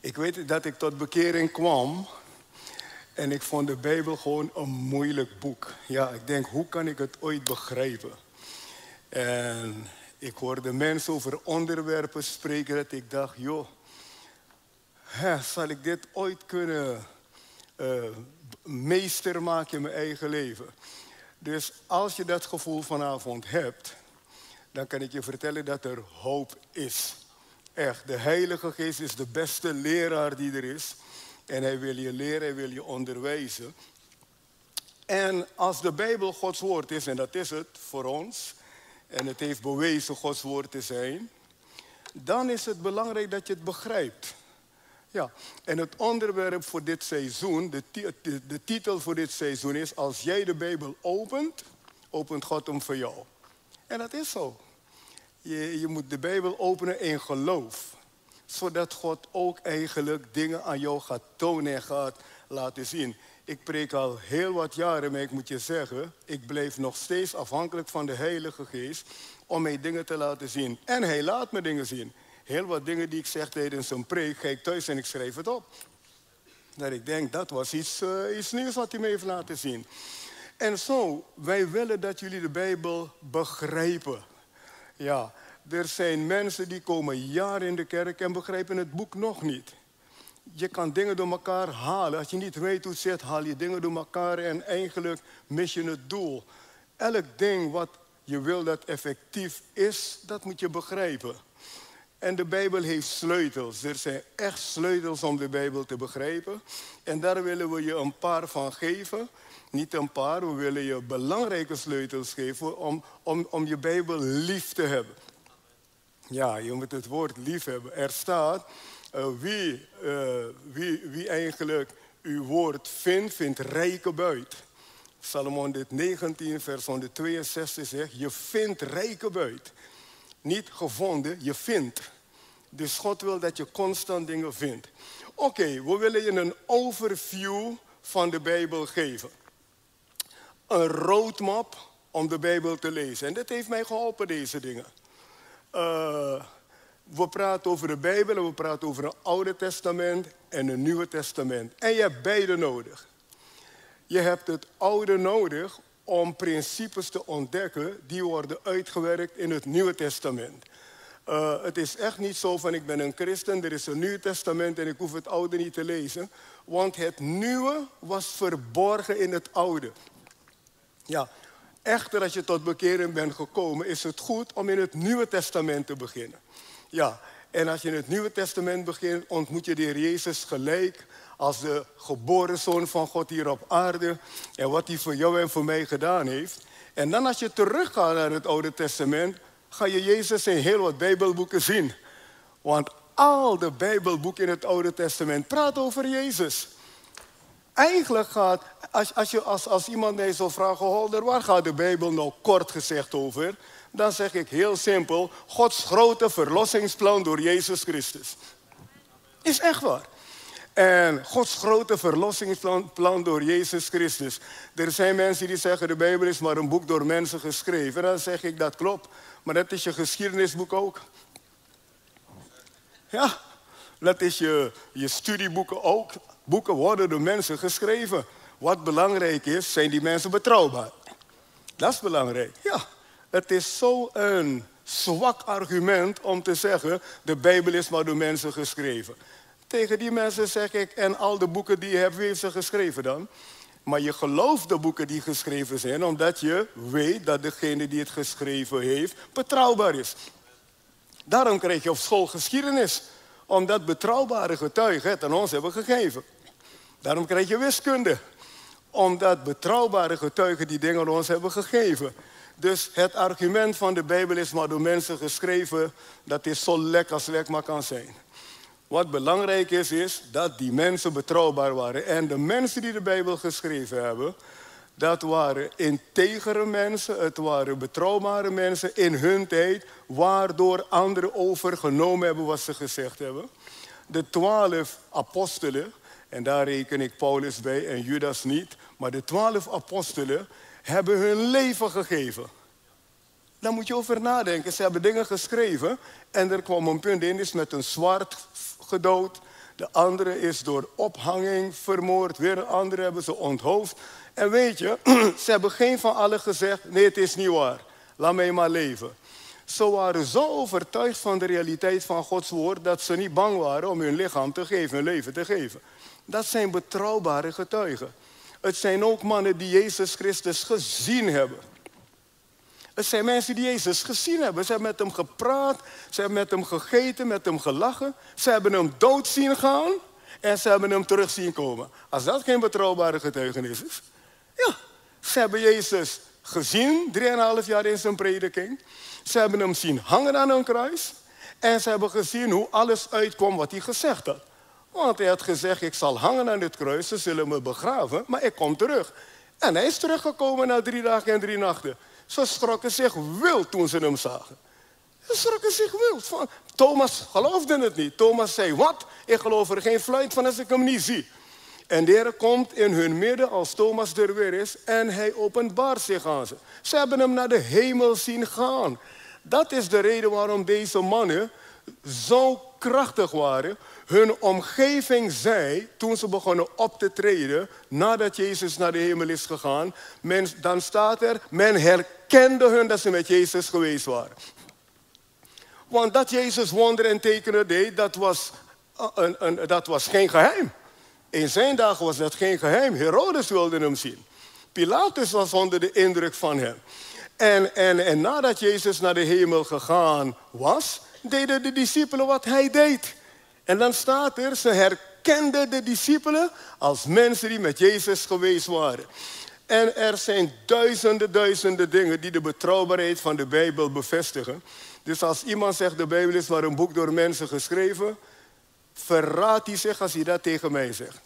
Ik weet dat ik tot bekering kwam en ik vond de Bijbel gewoon een moeilijk boek. Ja, ik denk, hoe kan ik het ooit begrijpen? En ik hoorde mensen over onderwerpen spreken dat ik dacht, joh, hè, zal ik dit ooit kunnen uh, meester maken in mijn eigen leven? Dus als je dat gevoel vanavond hebt, dan kan ik je vertellen dat er hoop is. Echt, de Heilige Geest is de beste leraar die er is. En hij wil je leren, hij wil je onderwijzen. En als de Bijbel Gods woord is, en dat is het voor ons, en het heeft bewezen Gods woord te zijn, dan is het belangrijk dat je het begrijpt. Ja, en het onderwerp voor dit seizoen, de, de, de titel voor dit seizoen is, als jij de Bijbel opent, opent God hem voor jou. En dat is zo. Je, je moet de Bijbel openen in geloof. Zodat God ook eigenlijk dingen aan jou gaat tonen en gaat laten zien. Ik preek al heel wat jaren, maar ik moet je zeggen, ik blijf nog steeds afhankelijk van de Heilige Geest om mij dingen te laten zien. En hij laat me dingen zien. Heel wat dingen die ik zeg tijdens een preek, ga ik thuis en ik schrijf het op. Dat ik denk, dat was iets, uh, iets nieuws wat hij me heeft laten zien. En zo, wij willen dat jullie de Bijbel begrijpen. Ja, er zijn mensen die komen jaren in de kerk en begrijpen het boek nog niet. Je kan dingen door elkaar halen. Als je niet weet hoe het zit, haal je dingen door elkaar en eigenlijk mis je het doel. Elk ding wat je wil dat effectief is, dat moet je begrijpen. En de Bijbel heeft sleutels. Er zijn echt sleutels om de Bijbel te begrijpen. En daar willen we je een paar van geven. Niet een paar, we willen je belangrijke sleutels geven om, om, om je Bijbel lief te hebben. Ja, je moet het woord lief hebben. Er staat, uh, wie, uh, wie, wie eigenlijk uw woord vindt, vindt rijke buit. Salomon dit 19, vers 162 zegt, je vindt rijke buit. Niet gevonden, je vindt. Dus God wil dat je constant dingen vindt. Oké, we willen je een overview van de Bijbel geven. Een roadmap om de Bijbel te lezen. En dat heeft mij geholpen, deze dingen. Uh, we praten over de Bijbel en we praten over een Oude Testament en een Nieuwe Testament. En je hebt beide nodig. Je hebt het Oude nodig om principes te ontdekken die worden uitgewerkt in het Nieuwe Testament. Uh, het is echt niet zo van ik ben een christen, er is een Nieuw Testament en ik hoef het Oude niet te lezen. Want het Nieuwe was verborgen in het Oude. Ja, echter als je tot bekering bent gekomen, is het goed om in het Nieuwe Testament te beginnen. Ja, en als je in het Nieuwe Testament begint, ontmoet je de Heer Jezus gelijk als de geboren zoon van God hier op aarde. En wat hij voor jou en voor mij gedaan heeft. En dan als je teruggaat naar het Oude Testament, ga je Jezus in heel wat Bijbelboeken zien. Want al de Bijbelboeken in het Oude Testament praten over Jezus. Eigenlijk gaat, als, als, je, als, als iemand mij zou vragen, Holder, waar gaat de Bijbel nou kort gezegd over? Dan zeg ik heel simpel, Gods grote verlossingsplan door Jezus Christus. Is echt waar. En Gods grote verlossingsplan door Jezus Christus. Er zijn mensen die zeggen, de Bijbel is maar een boek door mensen geschreven. En dan zeg ik, dat klopt. Maar dat is je geschiedenisboek ook. Ja, dat is je, je studieboeken ook. Boeken worden door mensen geschreven. Wat belangrijk is, zijn die mensen betrouwbaar. Dat is belangrijk, ja. Het is zo'n zwak argument om te zeggen, de Bijbel is maar door mensen geschreven. Tegen die mensen zeg ik, en al de boeken die je hebt, wie heeft ze geschreven dan? Maar je gelooft de boeken die geschreven zijn, omdat je weet dat degene die het geschreven heeft betrouwbaar is. Daarom krijg je op school geschiedenis, omdat betrouwbare getuigen het aan ons hebben gegeven. Daarom krijg je wiskunde, omdat betrouwbare getuigen die dingen ons hebben gegeven. Dus het argument van de Bijbel is maar door mensen geschreven, dat is zo lek als lek maar kan zijn. Wat belangrijk is, is dat die mensen betrouwbaar waren. En de mensen die de Bijbel geschreven hebben, dat waren integere mensen, het waren betrouwbare mensen in hun tijd, waardoor anderen overgenomen hebben wat ze gezegd hebben. De twaalf apostelen, en daar reken ik Paulus bij en Judas niet, maar de twaalf apostelen hebben hun leven gegeven. Daar moet je over nadenken. Ze hebben dingen geschreven en er kwam een punt in, is met een zwart gedood. De andere is door ophanging vermoord. Weer een andere hebben ze onthoofd. En weet je, ze hebben geen van allen gezegd: nee, het is niet waar. Laat mij maar leven. Ze waren zo overtuigd van de realiteit van Gods woord dat ze niet bang waren om hun lichaam te geven, hun leven te geven. Dat zijn betrouwbare getuigen. Het zijn ook mannen die Jezus Christus gezien hebben. Het zijn mensen die Jezus gezien hebben. Ze hebben met hem gepraat, ze hebben met hem gegeten, met hem gelachen. Ze hebben hem dood zien gaan en ze hebben hem terug zien komen. Als dat geen betrouwbare getuigenis is. Ja, ze hebben Jezus gezien, drieënhalf jaar in zijn prediking. Ze hebben hem zien hangen aan een kruis. En ze hebben gezien hoe alles uitkwam wat hij gezegd had. Want hij had gezegd, ik zal hangen aan dit kruis, ze zullen me begraven, maar ik kom terug. En hij is teruggekomen na drie dagen en drie nachten. Ze schrokken zich wild toen ze hem zagen. Ze schrokken zich wild. Thomas geloofde het niet. Thomas zei, wat? Ik geloof er geen fluit van als ik hem niet zie. En de Heer komt in hun midden als Thomas er weer is en hij openbaart zich aan ze. Ze hebben hem naar de hemel zien gaan. Dat is de reden waarom deze mannen zo krachtig waren. Hun omgeving zei, toen ze begonnen op te treden, nadat Jezus naar de hemel is gegaan, men, dan staat er, men herkende hun dat ze met Jezus geweest waren. Want dat Jezus wonderen en tekenen deed, dat was, uh, een, een, dat was geen geheim. In zijn dagen was dat geen geheim. Herodes wilde hem zien. Pilatus was onder de indruk van hem. En, en, en nadat Jezus naar de hemel gegaan was, deden de discipelen wat hij deed. En dan staat er, ze herkenden de discipelen als mensen die met Jezus geweest waren. En er zijn duizenden, duizenden dingen die de betrouwbaarheid van de Bijbel bevestigen. Dus als iemand zegt de Bijbel is maar een boek door mensen geschreven, verraadt hij zich als hij dat tegen mij zegt.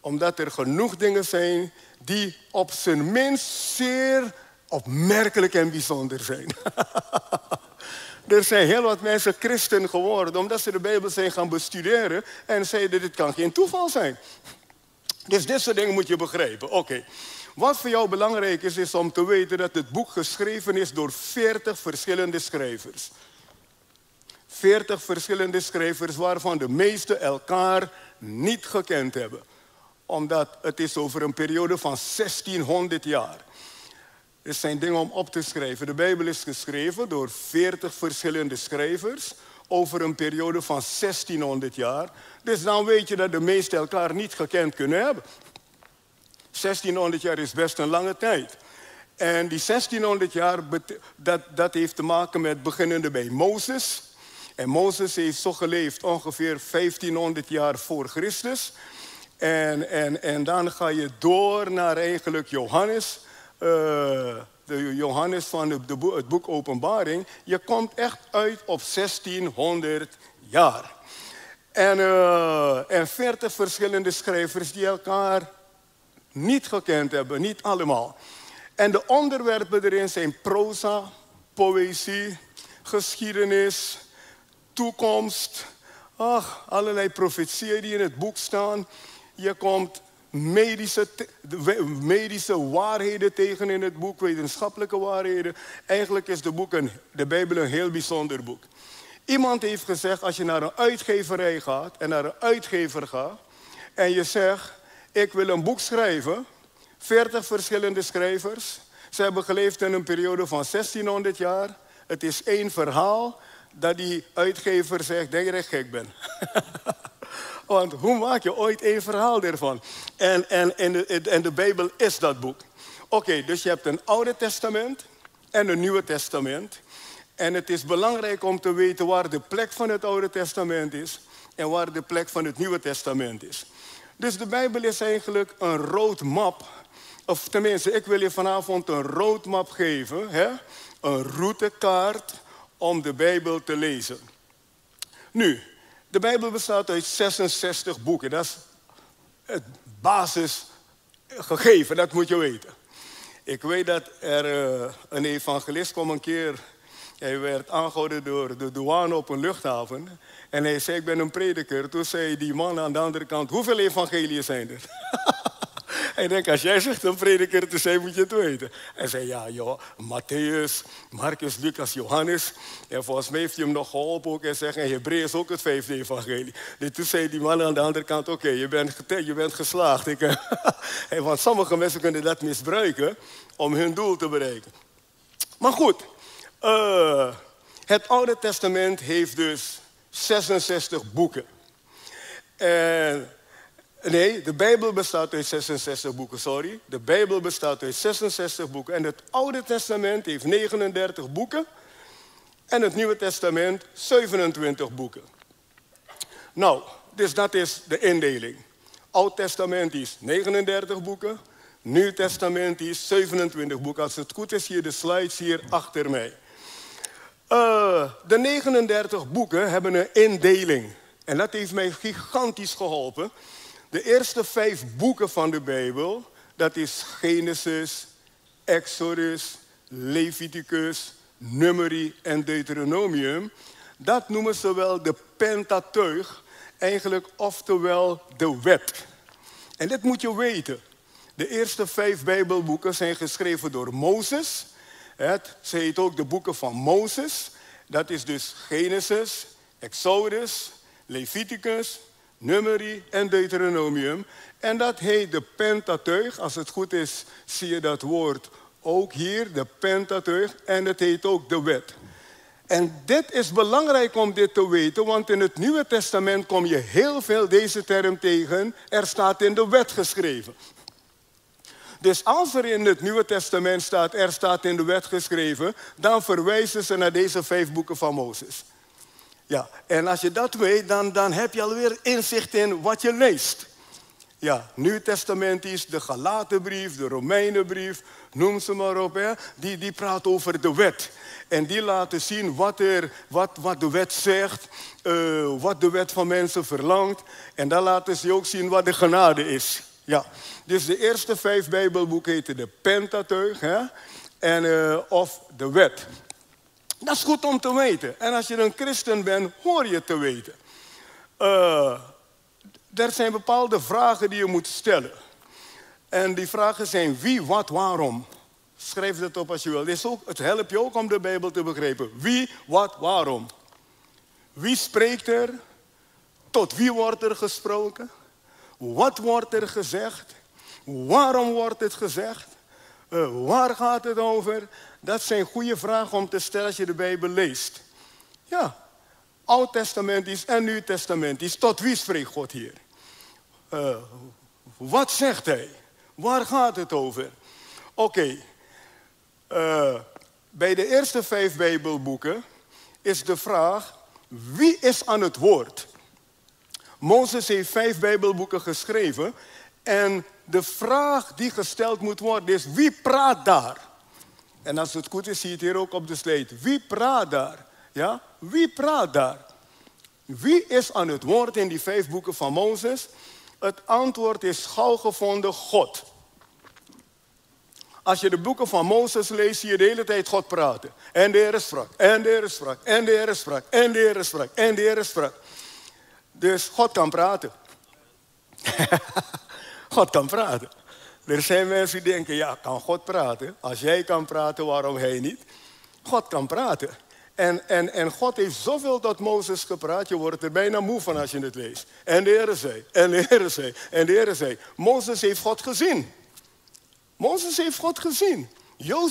Omdat er genoeg dingen zijn die op zijn minst zeer opmerkelijk en bijzonder zijn. er zijn heel wat mensen christen geworden omdat ze de Bijbel zijn gaan bestuderen en zeiden dit kan geen toeval zijn. Dus dit soort dingen moet je begrijpen. Oké. Wat voor jou belangrijk is, is om te weten dat het boek geschreven is door 40 verschillende schrijvers. 40 verschillende schrijvers waarvan de meeste elkaar niet gekend hebben. Omdat het is over een periode van 1600 jaar. Er zijn dingen om op te schrijven. De Bijbel is geschreven door 40 verschillende schrijvers over een periode van 1600 jaar. Dus dan weet je dat de meesten elkaar niet gekend kunnen hebben. 1600 jaar is best een lange tijd. En die 1600 jaar, dat, dat heeft te maken met beginnende bij Mozes. En Mozes heeft zo geleefd ongeveer 1500 jaar voor Christus. En, en, en dan ga je door naar eigenlijk Johannes. Uh, de Johannes van de, het boek Openbaring. Je komt echt uit op 1600 jaar. En, uh, en 40 verschillende schrijvers die elkaar niet gekend hebben, niet allemaal. En de onderwerpen erin zijn proza, poëzie, geschiedenis, toekomst. Ach, allerlei profetieën die in het boek staan. Je komt medische, medische waarheden tegen in het boek, wetenschappelijke waarheden. Eigenlijk is de, boek een, de Bijbel een heel bijzonder boek. Iemand heeft gezegd, als je naar een uitgeverij gaat en naar een uitgever gaat en je zegt, ik wil een boek schrijven, 40 verschillende schrijvers. Ze hebben geleefd in een periode van 1600 jaar. Het is één verhaal dat die uitgever zegt, denk dat ik gek ben. Want hoe maak je ooit één verhaal ervan? En, en, en, de, en de Bijbel is dat boek. Oké, dus je hebt een Oude Testament en een Nieuwe Testament. En het is belangrijk om te weten waar de plek van het Oude Testament is en waar de plek van het Nieuwe Testament is. Dus de Bijbel is eigenlijk een roadmap. Of tenminste, ik wil je vanavond een roadmap geven. Hè? Een routekaart om de Bijbel te lezen. Nu, de Bijbel bestaat uit 66 boeken. Dat is het basisgegeven, dat moet je weten. Ik weet dat er uh, een evangelist kwam een keer. Hij werd aangehouden door de douane op een luchthaven. En hij zei, ik ben een prediker. Toen zei die man aan de andere kant, hoeveel evangeliën zijn er? Hij denkt, als jij zegt een prediker te zijn, moet je het weten. Hij zei, ja joh, Matthäus, Marcus, Lucas, Johannes. En volgens mij heeft hij hem nog geholpen ook. En zeggen, Hebreeën is ook het vijfde evangelie. Dus toen zei die man aan de andere kant, oké, je, bent, je bent geslaagd. Ik, want sommige mensen kunnen dat misbruiken om hun doel te bereiken. Maar goed, uh, het Oude Testament heeft dus 66 boeken. En Nee, de Bijbel bestaat uit 66 boeken, sorry. De Bijbel bestaat uit 66 boeken. En het Oude Testament heeft 39 boeken. En het Nieuwe Testament 27 boeken. Nou, dus dat is de indeling. Oud Testament is 39 boeken. Nieuw Testament is 27 boeken. Als het goed is, hier de slides hier achter mij. Uh, de 39 boeken hebben een indeling. En dat heeft mij gigantisch geholpen. De eerste vijf boeken van de Bijbel, dat is Genesis, Exodus, Leviticus, Numeri en Deuteronomium. Dat noemen ze wel de Pentateuch, eigenlijk oftewel de wet. En dit moet je weten. De eerste vijf Bijbelboeken zijn geschreven door Mozes. Het, ze heet ook de boeken van Mozes. Dat is dus Genesis, Exodus, Leviticus, Numeri en Deuteronomium. En dat heet de Pentateuch. Als het goed is, zie je dat woord ook hier, de Pentateuch. En het heet ook de wet. En dit is belangrijk om dit te weten, want in het Nieuwe Testament kom je heel veel deze term tegen. Er staat in de wet geschreven. Dus als er in het Nieuwe Testament staat, er staat in de wet geschreven, dan verwijzen ze naar deze vijf boeken van Mozes. Ja, en als je dat weet, dan, dan heb je alweer inzicht in wat je leest. Ja, Nieuw Testament is de Galatenbrief, de Romeinenbrief, noem ze maar op. Hè. Die, die praat over de wet. En die laten zien wat, er, wat, wat de wet zegt, uh, wat de wet van mensen verlangt. En dan laten ze ook zien wat de genade is. Ja, dus de eerste vijf Bijbelboeken heten de Pentateuch, hè? En, uh, of de wet. Dat is goed om te weten. En als je een christen bent, hoor je te weten. Uh, er zijn bepaalde vragen die je moet stellen. En die vragen zijn wie, wat, waarom. Schrijf het op als je wil. Het, helpt je ook om de Bijbel te begrijpen. Wie, wat, waarom. Wie spreekt er? Tot wie wordt er gesproken? Wat wordt er gezegd? Waarom wordt het gezegd? Uh, waar gaat het over? Dat zijn goede vragen om te stellen als je de Bijbel leest. Ja, Oud Testamentisch en Nieuw Testamentisch. Tot wie spreekt God hier? Uh, wat zegt hij? Waar gaat het over? Oké, uh, bij de eerste vijf Bijbelboeken is de vraag: wie is aan het woord? Mozes heeft vijf Bijbelboeken geschreven en de vraag die gesteld moet worden is: wie praat daar? En als het goed is, zie je het hier ook op de slide. Wie praat daar? Ja? Wie praat daar? Wie is aan het woord in die vijf boeken van Mozes? Het antwoord is gauw gevonden God. Als je de boeken van Mozes leest, zie je de hele tijd God praten. En de Heer sprak, en de Heer sprak, en de Heer sprak, en de Heer sprak, en de Heer sprak. Dus God kan praten. God kan praten. Er zijn mensen die denken, ja, kan God praten? Als jij kan praten, waarom hij niet? God kan praten. En, en, en God heeft zoveel tot Mozes gepraat, je wordt er bijna moe van als je het leest. En de Heer zei, en de Heer zei, en de Heer zei. Mozes heeft God gezien. Mozes heeft God gezien.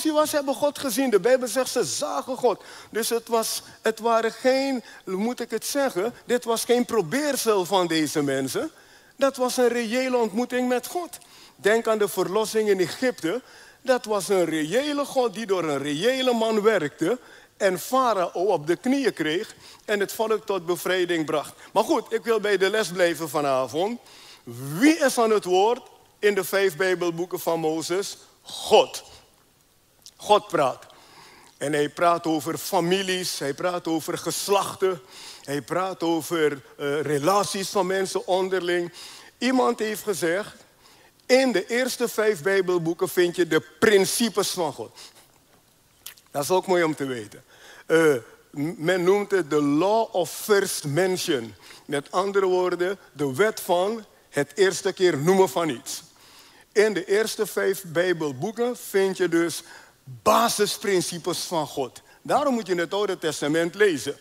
was hebben God gezien. De Bijbel zegt ze zagen God. Dus het, was, het waren geen, moet ik het zeggen, dit was geen probeersel van deze mensen. Dat was een reële ontmoeting met God. Denk aan de verlossing in Egypte. Dat was een reële God die door een reële man werkte en Farao op de knieën kreeg en het volk tot bevrijding bracht. Maar goed, ik wil bij de les blijven vanavond. Wie is aan het woord in de vijf Bijbelboeken van Mozes? God. God praat. En hij praat over families, hij praat over geslachten, hij praat over uh, relaties van mensen onderling. Iemand heeft gezegd, in de eerste vijf Bijbelboeken vind je de principes van God. Dat is ook mooi om te weten. Uh, men noemt het de law of first mention. Met andere woorden, de wet van het eerste keer noemen van iets. In de eerste vijf Bijbelboeken vind je dus basisprincipes van God. Daarom moet je het Oude Testament lezen.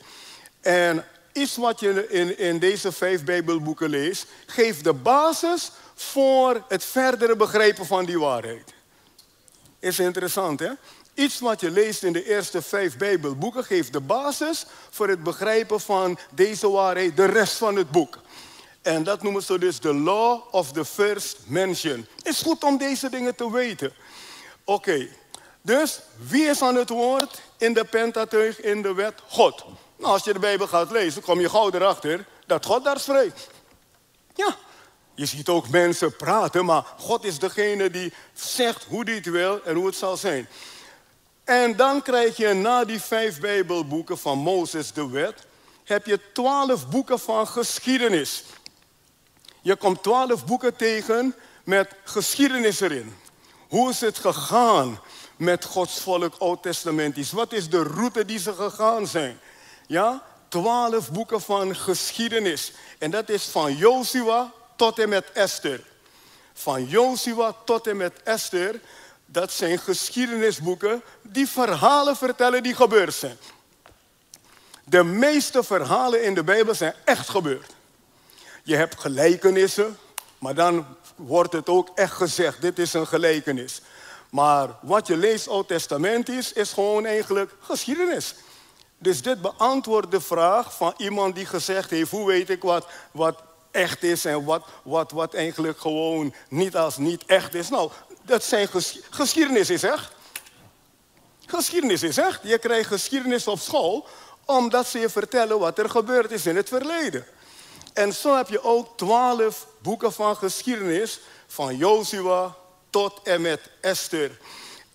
En iets wat je in, in deze vijf Bijbelboeken leest, geeft de basis voor het verdere begrijpen van die waarheid. Is interessant, hè? Iets wat je leest in de eerste vijf Bijbelboeken geeft de basis voor het begrijpen van deze waarheid, de rest van het boek. En dat noemen ze dus de law of the first mention. Is goed om deze dingen te weten. Oké, dus wie is aan het woord in de Pentateuch, in de wet? God. Nou, als je de Bijbel gaat lezen, kom je gauw erachter dat God daar spreekt. Ja, je ziet ook mensen praten, maar God is degene die zegt hoe het wil en hoe het zal zijn. En dan krijg je na die vijf Bijbelboeken van Mozes, de wet, heb je twaalf boeken van geschiedenis. Je komt twaalf boeken tegen met geschiedenis erin. Hoe is het gegaan met Gods volk oud-testamentisch? Wat is de route die ze gegaan zijn? Ja, twaalf boeken van geschiedenis. En dat is van Joshua tot en met Esther. Van Joshua tot en met Esther, dat zijn geschiedenisboeken die verhalen vertellen die gebeurd zijn. De meeste verhalen in de Bijbel zijn echt gebeurd. Je hebt gelijkenissen, maar dan wordt het ook echt gezegd, dit is een gelijkenis. Maar wat je leest Oud Testament is, is gewoon eigenlijk geschiedenis. Dus dit beantwoordt de vraag van iemand die gezegd heeft, hoe weet ik wat, wat echt is en wat, wat, wat eigenlijk gewoon niet als niet echt is. Nou, dat zijn geschiedenis is echt. Geschiedenis is echt. Je krijgt geschiedenis op school omdat ze je vertellen wat er gebeurd is in het verleden. En zo heb je ook twaalf boeken van geschiedenis, van Joshua tot en met Esther.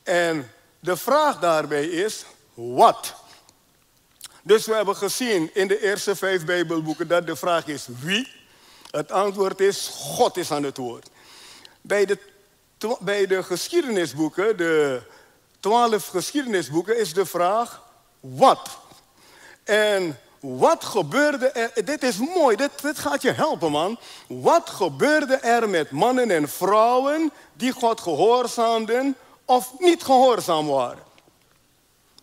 En de vraag daarbij is, wat? Dus we hebben gezien in de eerste vijf Bijbelboeken dat de vraag is wie. Het antwoord is God is aan het woord. Bij de, bij de geschiedenisboeken, de twaalf geschiedenisboeken, is de vraag wat. En wat gebeurde er? Dit is mooi, dit, dit gaat je helpen, man. Wat gebeurde er met mannen en vrouwen die God gehoorzaamden of niet gehoorzaam waren?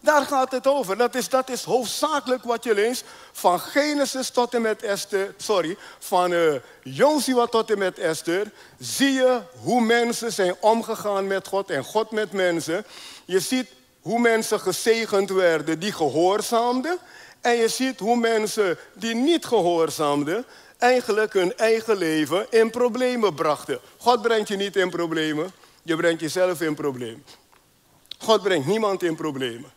Daar gaat het over. Dat is, dat is hoofdzakelijk wat je leest van Genesis tot en met Esther, sorry, van uh, Jozua tot en met Esther. Zie je hoe mensen zijn omgegaan met God en God met mensen. Je ziet hoe mensen gezegend werden die gehoorzaamden. En je ziet hoe mensen die niet gehoorzaamden, eigenlijk hun eigen leven in problemen brachten. God brengt je niet in problemen, je brengt jezelf in problemen. God brengt niemand in problemen.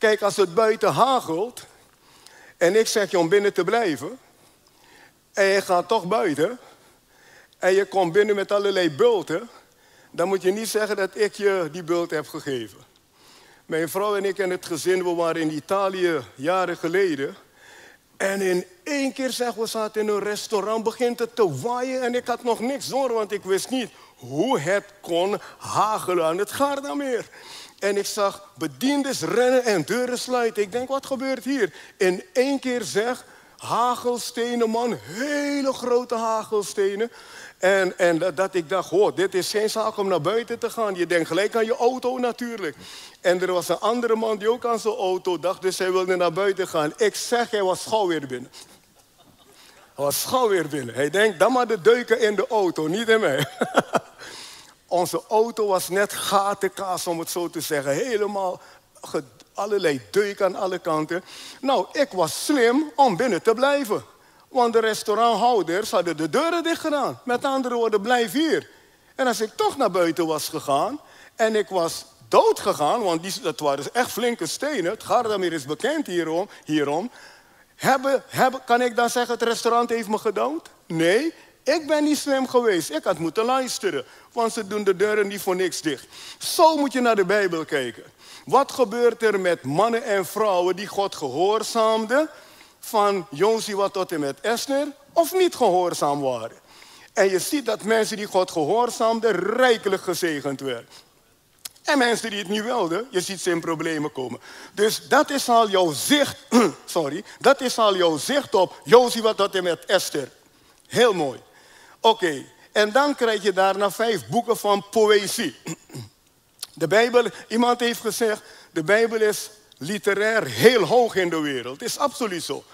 Kijk, als het buiten hagelt en ik zeg je om binnen te blijven, en je gaat toch buiten, en je komt binnen met allerlei bulten, dan moet je niet zeggen dat ik je die bult heb gegeven. Mijn vrouw en ik en het gezin, we waren in Italië jaren geleden. En in één keer, zeg we, zaten in een restaurant, begint het te waaien en ik had nog niks door, want ik wist niet hoe het kon hagelen aan het Gardameer. En ik zag bediendes rennen en deuren sluiten. Ik denk, wat gebeurt hier? In één keer zeg, hagelstenen, man, hele grote hagelstenen. En, en dat ik dacht, hoor, dit is geen zaak om naar buiten te gaan. Je denkt gelijk aan je auto natuurlijk. En er was een andere man die ook aan zijn auto dacht, dus hij wilde naar buiten gaan. Ik zeg, hij was gauw weer binnen. Hij was gauw weer binnen. Hij denkt, dan maar de deuken in de auto, niet in mij. Onze auto was net gatenkaas, om het zo te zeggen. Helemaal allerlei deuken aan alle kanten. Nou, ik was slim om binnen te blijven. Want de restauranthouders hadden de deuren dicht gedaan. Met andere woorden, blijf hier. En als ik toch naar buiten was gegaan en ik was dood gegaan, want die, dat waren echt flinke stenen. Het Gardameer is bekend hierom. hierom. Hebben, kan ik dan zeggen, het restaurant heeft me gedood? Nee, ik ben niet slim geweest. Ik had moeten luisteren. Want ze doen de deuren niet voor niks dicht. Zo moet je naar de Bijbel kijken. Wat gebeurt er met mannen en vrouwen die God gehoorzaamden? Van Jozua tot en met Esther. Of niet gehoorzaam waren. En je ziet dat mensen die God gehoorzaamden rijkelijk gezegend werden. En mensen die het niet wilden, je ziet ze in problemen komen. Dus dat is al jouw zicht, sorry, dat is al jouw zicht op Jozua tot en met Esther. Heel mooi. Oké, En dan krijg je daarna vijf boeken van poëzie. De Bijbel, iemand heeft gezegd, de Bijbel is literair heel hoog in de wereld. Het is absoluut zo.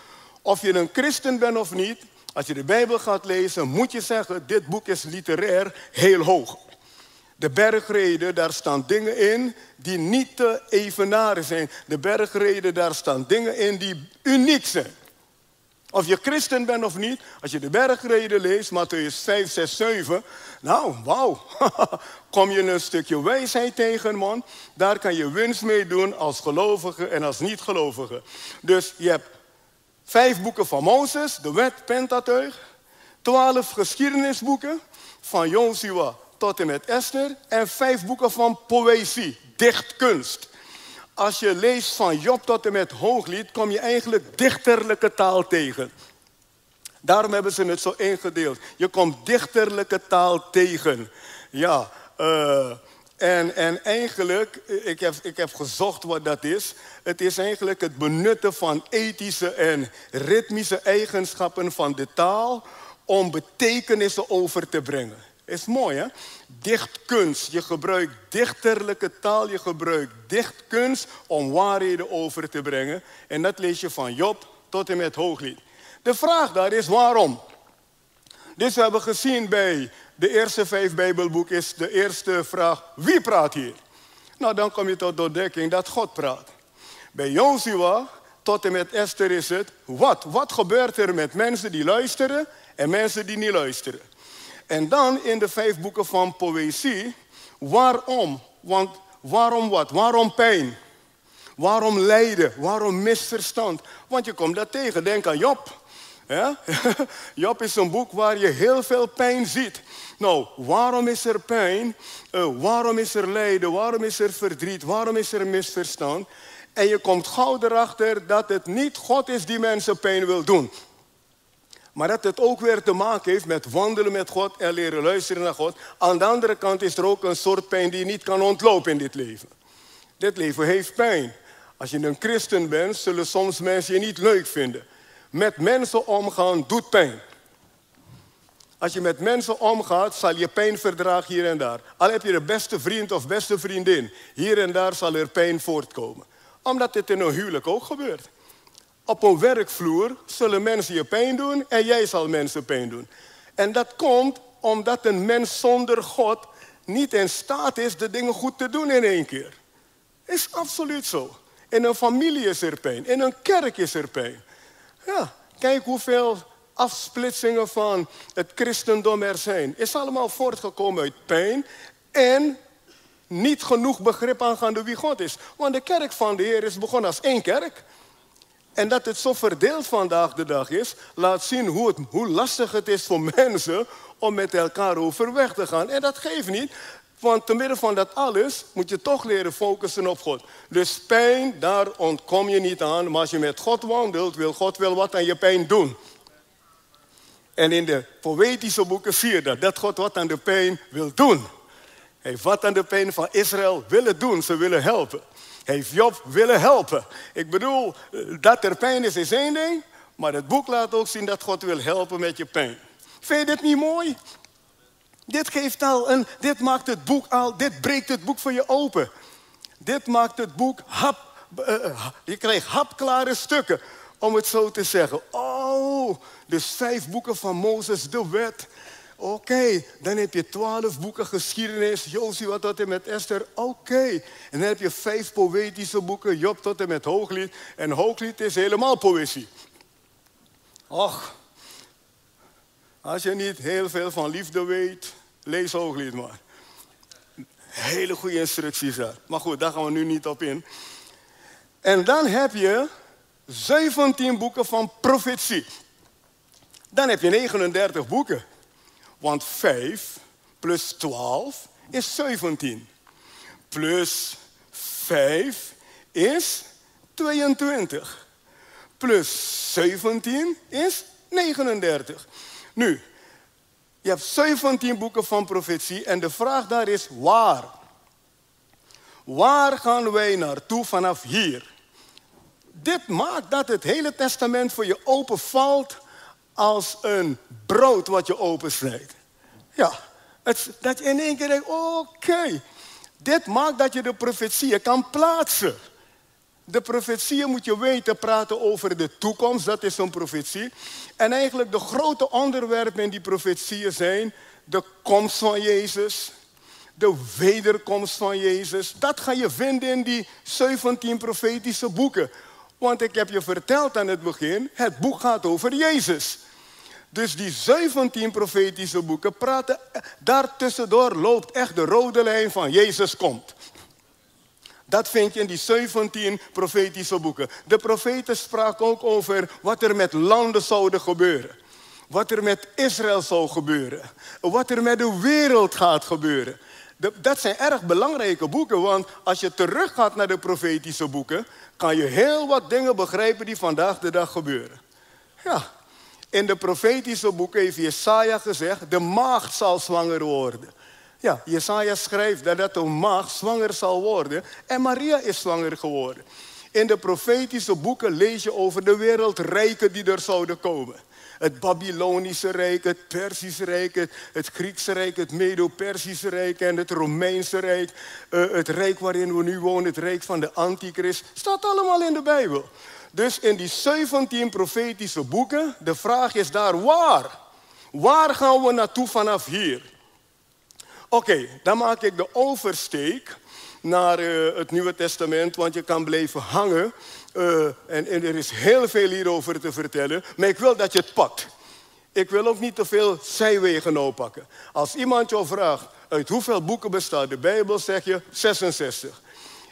Of je een christen bent of niet, als je de Bijbel gaat lezen, moet je zeggen, dit boek is literair heel hoog. De bergreden, daar staan dingen in die niet te evenaren zijn. De bergreden, daar staan dingen in die uniek zijn. Of je christen bent of niet, als je de bergreden leest, Matthäus 5, 6, 7, nou, wauw, kom je een stukje wijsheid tegen, man. Daar kan je winst mee doen als gelovige en als niet-gelovige. Dus je hebt vijf boeken van Mozes, de wet, Pentateuch, twaalf geschiedenisboeken, van Joshua tot en met Esther, en vijf boeken van poëzie, dichtkunst. Als je leest van Job tot en met Hooglied, kom je eigenlijk dichterlijke taal tegen. Daarom hebben ze het zo ingedeeld. Je komt dichterlijke taal tegen. Ja, uh, en, en eigenlijk, ik heb, ik heb gezocht wat dat is. Het is eigenlijk het benutten van ethische en ritmische eigenschappen van de taal om betekenissen over te brengen. Is mooi, hè? Dichtkunst. Je gebruikt dichterlijke taal, je gebruikt dichtkunst om waarheden over te brengen. En dat lees je van Job tot en met Hooglied. De vraag daar is waarom? Dus we hebben gezien bij de eerste vijf Bijbelboeken is de eerste vraag, wie praat hier? Nou, dan kom je tot de ontdekking dat God praat. Bij Jozua tot en met Esther is het, wat? Wat gebeurt er met mensen die luisteren en mensen die niet luisteren? En dan in de vijf boeken van poëzie, waarom? Want waarom wat? Waarom pijn? Waarom lijden? Waarom misverstand? Want je komt dat tegen. Denk aan Job. Ja? Job is een boek waar je heel veel pijn ziet. Nou, waarom is er pijn? Uh, waarom is er lijden? Waarom is er verdriet? Waarom is er misverstand? En je komt gauw erachter dat het niet God is die mensen pijn wil doen. Maar dat het ook weer te maken heeft met wandelen met God en leren luisteren naar God. Aan de andere kant is er ook een soort pijn die je niet kan ontlopen in dit leven. Dit leven heeft pijn. Als je een christen bent, zullen soms mensen je niet leuk vinden. Met mensen omgaan doet pijn. Als je met mensen omgaat, zal je pijn verdragen hier en daar. Al heb je de beste vriend of beste vriendin, hier en daar zal er pijn voortkomen. Omdat dit in een huwelijk ook gebeurt. Op een werkvloer zullen mensen je pijn doen en jij zal mensen pijn doen. En dat komt omdat een mens zonder God niet in staat is de dingen goed te doen in één keer. Is absoluut zo. In een familie is er pijn, in een kerk is er pijn. Ja, kijk hoeveel afsplitsingen van het christendom er zijn. Is allemaal voortgekomen uit pijn en niet genoeg begrip aangaande wie God is. Want de kerk van de Heer is begonnen als één kerk. En dat het zo verdeeld vandaag de dag is, laat zien hoe, het, hoe lastig het is voor mensen om met elkaar overweg te gaan. En dat geeft niet, want te midden van dat alles moet je toch leren focussen op God. Dus pijn, daar ontkom je niet aan. Maar als je met God wandelt, wil God wel wat aan je pijn doen. En in de poëtische boeken zie je dat, dat God wat aan de pijn wil doen. Hij wat aan de pijn van Israël willen doen, ze willen helpen. Heeft Job willen helpen. Ik bedoel, dat er pijn is, is één ding. Maar het boek laat ook zien dat God wil helpen met je pijn. Vind je dit niet mooi? Dit geeft al een, dit maakt het boek al, dit breekt het boek voor je open. Dit maakt het boek hap, uh, je krijgt hapklare stukken, om het zo te zeggen. Oh, dus vijf boeken van Mozes, de wet. Oké, dan heb je twaalf boeken geschiedenis, Jozua tot en met Esther. Oké, en dan heb je vijf poëtische boeken, Job tot en met Hooglied. En Hooglied is helemaal poëzie. Och, als je niet heel veel van liefde weet, lees Hooglied maar. Hele goede instructies daar. Maar goed, daar gaan we nu niet op in. En dan heb je 17 boeken van profetie. Dan heb je 39 boeken. Want 5 plus 12 is 17. Plus 5 is 22. Plus 17 is 39. Nu, je hebt 17 boeken van profetie en de vraag daar is waar? Waar gaan wij naartoe vanaf hier? Dit maakt dat het hele testament voor je openvalt als een brood wat je opensnijdt. Ja, het, dat je in één keer denkt, oké, dit maakt dat je de profetieën kan plaatsen. De profetieën moet je weten praten over de toekomst, dat is een profetie. En eigenlijk de grote onderwerpen in die profetieën zijn de komst van Jezus, de wederkomst van Jezus. Dat ga je vinden in die 17 profetische boeken. Want ik heb je verteld aan het begin, het boek gaat over Jezus. Dus die 17 profetische boeken praten, daartussendoor loopt echt de rode lijn van Jezus komt. Dat vind je in die 17 profetische boeken. De profeten spraken ook over wat er met landen zouden gebeuren. Wat er met Israël zou gebeuren. Wat er met de wereld gaat gebeuren. Dat zijn erg belangrijke boeken, want als je teruggaat naar de profetische boeken, kan je heel wat dingen begrijpen die vandaag de dag gebeuren. Ja, in de profetische boeken heeft Jesaja gezegd, de maagd zal zwanger worden. Ja, Jesaja schrijft dat, dat de maagd zwanger zal worden en Maria is zwanger geworden. In de profetische boeken lees je over de wereldrijken die er zouden komen. Het Babylonische Rijk, het Persische Rijk, het, Griekse Rijk, het Medo-Persische Rijk en het Romeinse Rijk. Uh, het Rijk waarin we nu wonen, het Rijk van de Antichrist. Staat allemaal in de Bijbel. Dus in die 17 profetische boeken, de vraag is daar waar? Waar gaan we naartoe vanaf hier? Oké, dan maak ik de oversteek naar uh, het Nieuwe Testament, want je kan blijven hangen. Uh, en, en, er is heel veel hierover te vertellen, maar ik wil dat je het pakt. Ik wil ook niet te veel zijwegen oppakken. Als iemand jou vraagt, uit hoeveel boeken bestaat de Bijbel, zeg je 66.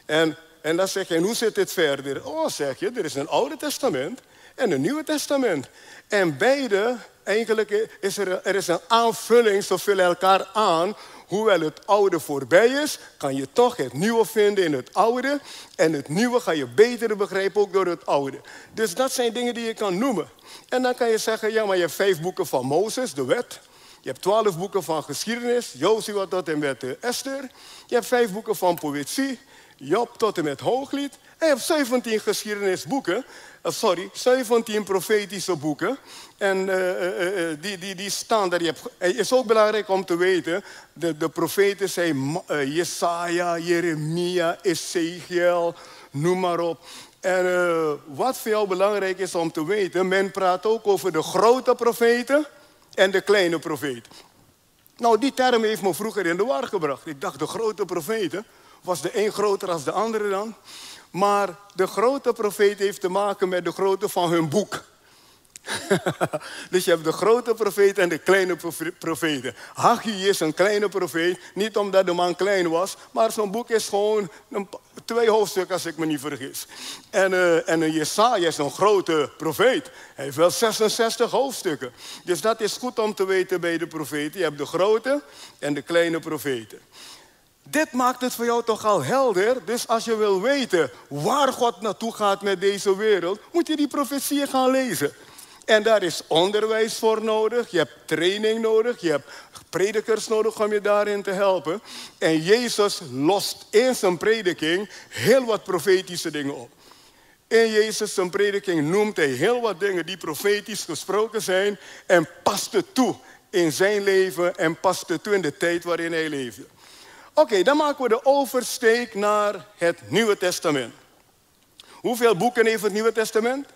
En, en dan zeg je, en hoe zit dit verder? Oh, zeg je, er is een Oude Testament en een Nieuwe Testament. En beide, eigenlijk is er, er is een aanvulling, ze vullen elkaar aan Hoewel het oude voorbij is, kan je toch het nieuwe vinden in het oude. En het nieuwe ga je beter begrijpen ook door het oude. Dus dat zijn dingen die je kan noemen. En dan kan je zeggen, ja, maar je hebt vijf boeken van Mozes, de wet. Je hebt twaalf boeken van geschiedenis, Jozua tot en met Esther. Je hebt vijf boeken van poëzie, Job tot en met Hooglied. Je hebt 17 geschiedenisboeken, uh, sorry, 17 profetische boeken. En uh, uh, die, die, die staan daar. Het is ook belangrijk om te weten, de, de profeten zijn Jesaja, Jeremia, Ezekiel, noem maar op. En wat voor jou belangrijk is om te weten, men praat ook over de grote profeten en de kleine profeten. Nou, die term heeft me vroeger in de war gebracht. Ik dacht, de grote profeten, was de een groter dan de andere dan? Maar de grote profeet heeft te maken met de grootte van hun boek. dus je hebt de grote profeet en de kleine profeten. Haggai is een kleine profeet, niet omdat de man klein was, maar zijn boek is gewoon een, twee hoofdstukken als ik me niet vergis. En, uh, en Jesaja is een grote profeet. Hij heeft wel 66 hoofdstukken. Dus dat is goed om te weten bij de profeten. Je hebt de grote en de kleine profeten. Dit maakt het voor jou toch al helder. Dus als je wil weten waar God naartoe gaat met deze wereld, moet je die profetieën gaan lezen. En daar is onderwijs voor nodig, je hebt training nodig, je hebt predikers nodig om je daarin te helpen. En Jezus lost in zijn prediking heel wat profetische dingen op. In Jezus zijn prediking noemt hij heel wat dingen die profetisch gesproken zijn en past het toe in zijn leven en past het toe in de tijd waarin hij leefde. Oké, dan maken we de oversteek naar het Nieuwe Testament. Hoeveel boeken heeft het Nieuwe Testament?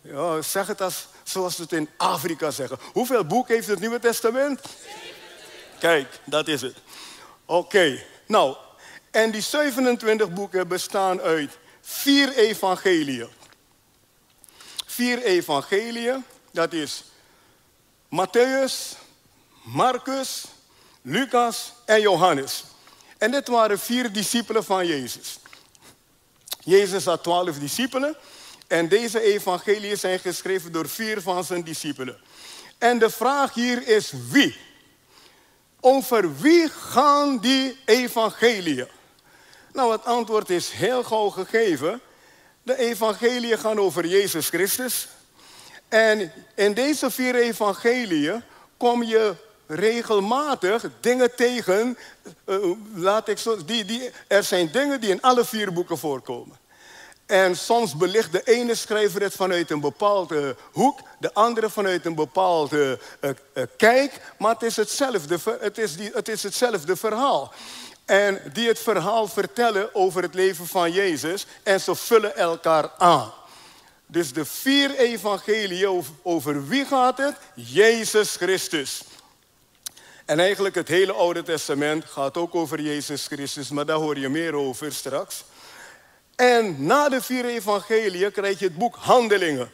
Ja, zeg het als, zoals ze het in Afrika zeggen. Hoeveel boeken heeft het Nieuwe Testament? Kijk, dat is het. Oké, nou, en die 27 boeken bestaan uit vier evangeliën. Vier evangeliën, dat is Matthäus, Marcus, Lucas en Johannes. En dit waren vier discipelen van Jezus. Jezus had twaalf discipelen. En deze evangeliën zijn geschreven door vier van zijn discipelen. En de vraag hier is wie? Over wie gaan die evangeliën? Nou, het antwoord is heel gauw gegeven. De evangeliën gaan over Jezus Christus. En in deze vier evangeliën kom je regelmatig dingen tegen. Uh, laat ik zo, die, die, er zijn dingen die in alle vier boeken voorkomen. En soms belicht de ene schrijver het vanuit een bepaalde hoek, de andere vanuit een bepaalde uh, kijk, maar het is, hetzelfde, het, is die, het is hetzelfde verhaal. En die het verhaal vertellen over het leven van Jezus en ze vullen elkaar aan. Dus de vier evangelieën, over wie gaat het? Jezus Christus. En eigenlijk het hele Oude Testament gaat ook over Jezus Christus, maar daar hoor je meer over straks. En na de vier evangeliën krijg je het boek Handelingen.